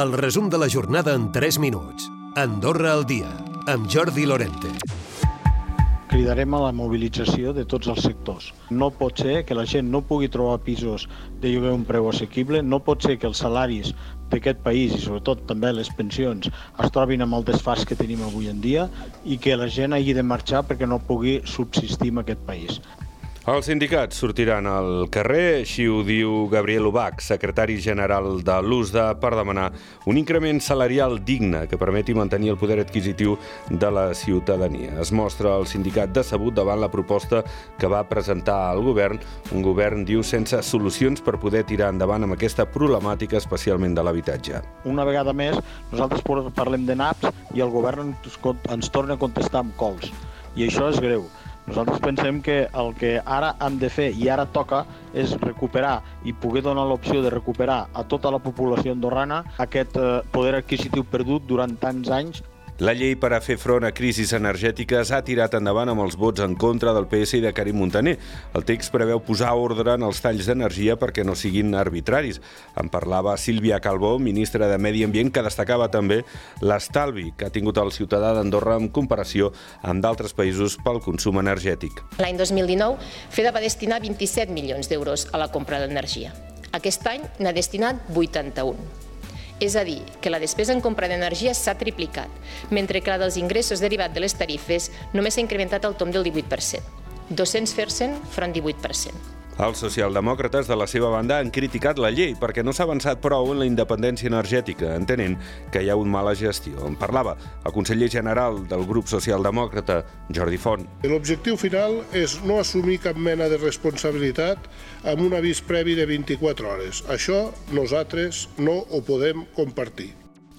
El resum de la jornada en 3 minuts. Andorra al dia, amb Jordi Lorente. Cridarem a la mobilització de tots els sectors. No pot ser que la gent no pugui trobar pisos de lloguer un preu assequible, no pot ser que els salaris d'aquest país i sobretot també les pensions es trobin amb el desfàs que tenim avui en dia i que la gent hagi de marxar perquè no pugui subsistir en aquest país. Els sindicats sortiran al carrer, així ho diu Gabriel Ubach, secretari general de l'USDA, per demanar un increment salarial digne que permeti mantenir el poder adquisitiu de la ciutadania. Es mostra el sindicat decebut davant la proposta que va presentar al govern, un govern, diu, sense solucions per poder tirar endavant amb aquesta problemàtica, especialment de l'habitatge. Una vegada més, nosaltres parlem de naps i el govern ens torna a contestar amb cols. I això és greu. Nosaltres pensem que el que ara hem de fer i ara toca és recuperar i poder donar l'opció de recuperar a tota la població andorrana aquest eh, poder adquisitiu perdut durant tants anys la llei per a fer front a crisis energètiques ha tirat endavant amb els vots en contra del PS i de Karim Montaner. El text preveu posar ordre en els talls d'energia perquè no siguin arbitraris. En parlava Sílvia Calbó, ministra de Medi Ambient, que destacava també l'estalvi que ha tingut el ciutadà d'Andorra en comparació amb d'altres països pel consum energètic. L'any 2019, FEDA va destinar 27 milions d'euros a la compra d'energia. Aquest any n'ha destinat 81. És a dir, que la despesa en compra d'energia s'ha triplicat, mentre que la dels ingressos derivats de les tarifes només s'ha incrementat al tom del 18%, 200% front 18%. Els socialdemòcrates, de la seva banda, han criticat la llei perquè no s'ha avançat prou en la independència energètica, entenent que hi ha un mala gestió. En parlava el conseller general del grup socialdemòcrata, Jordi Font. L'objectiu final és no assumir cap mena de responsabilitat amb un avís previ de 24 hores. Això nosaltres no ho podem compartir.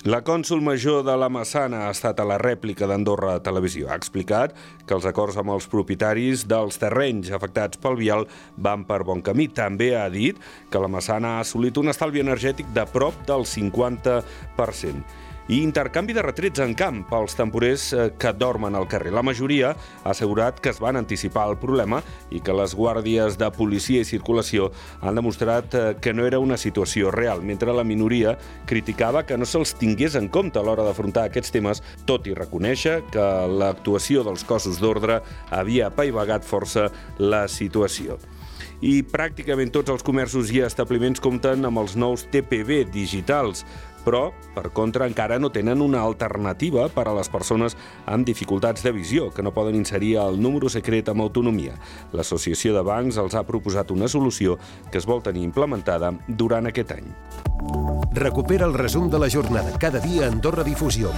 La cònsul major de la Massana ha estat a la rèplica d'Andorra Televisió. Ha explicat que els acords amb els propietaris dels terrenys afectats pel vial van per bon camí. També ha dit que la Massana ha assolit un estalvi energètic de prop del 50% i intercanvi de retrets en camp pels temporers eh, que dormen al carrer. La majoria ha assegurat que es van anticipar el problema i que les guàrdies de policia i circulació han demostrat eh, que no era una situació real, mentre la minoria criticava que no se'ls tingués en compte a l'hora d'afrontar aquests temes, tot i reconèixer que l'actuació dels cossos d'ordre havia apaivagat força la situació i pràcticament tots els comerços i establiments compten amb els nous TPB digitals però, per contra, encara no tenen una alternativa per a les persones amb dificultats de visió, que no poden inserir el número secret amb autonomia. L'Associació de Bancs els ha proposat una solució que es vol tenir implementada durant aquest any. Recupera el resum de la jornada cada dia a Andorra Difusió.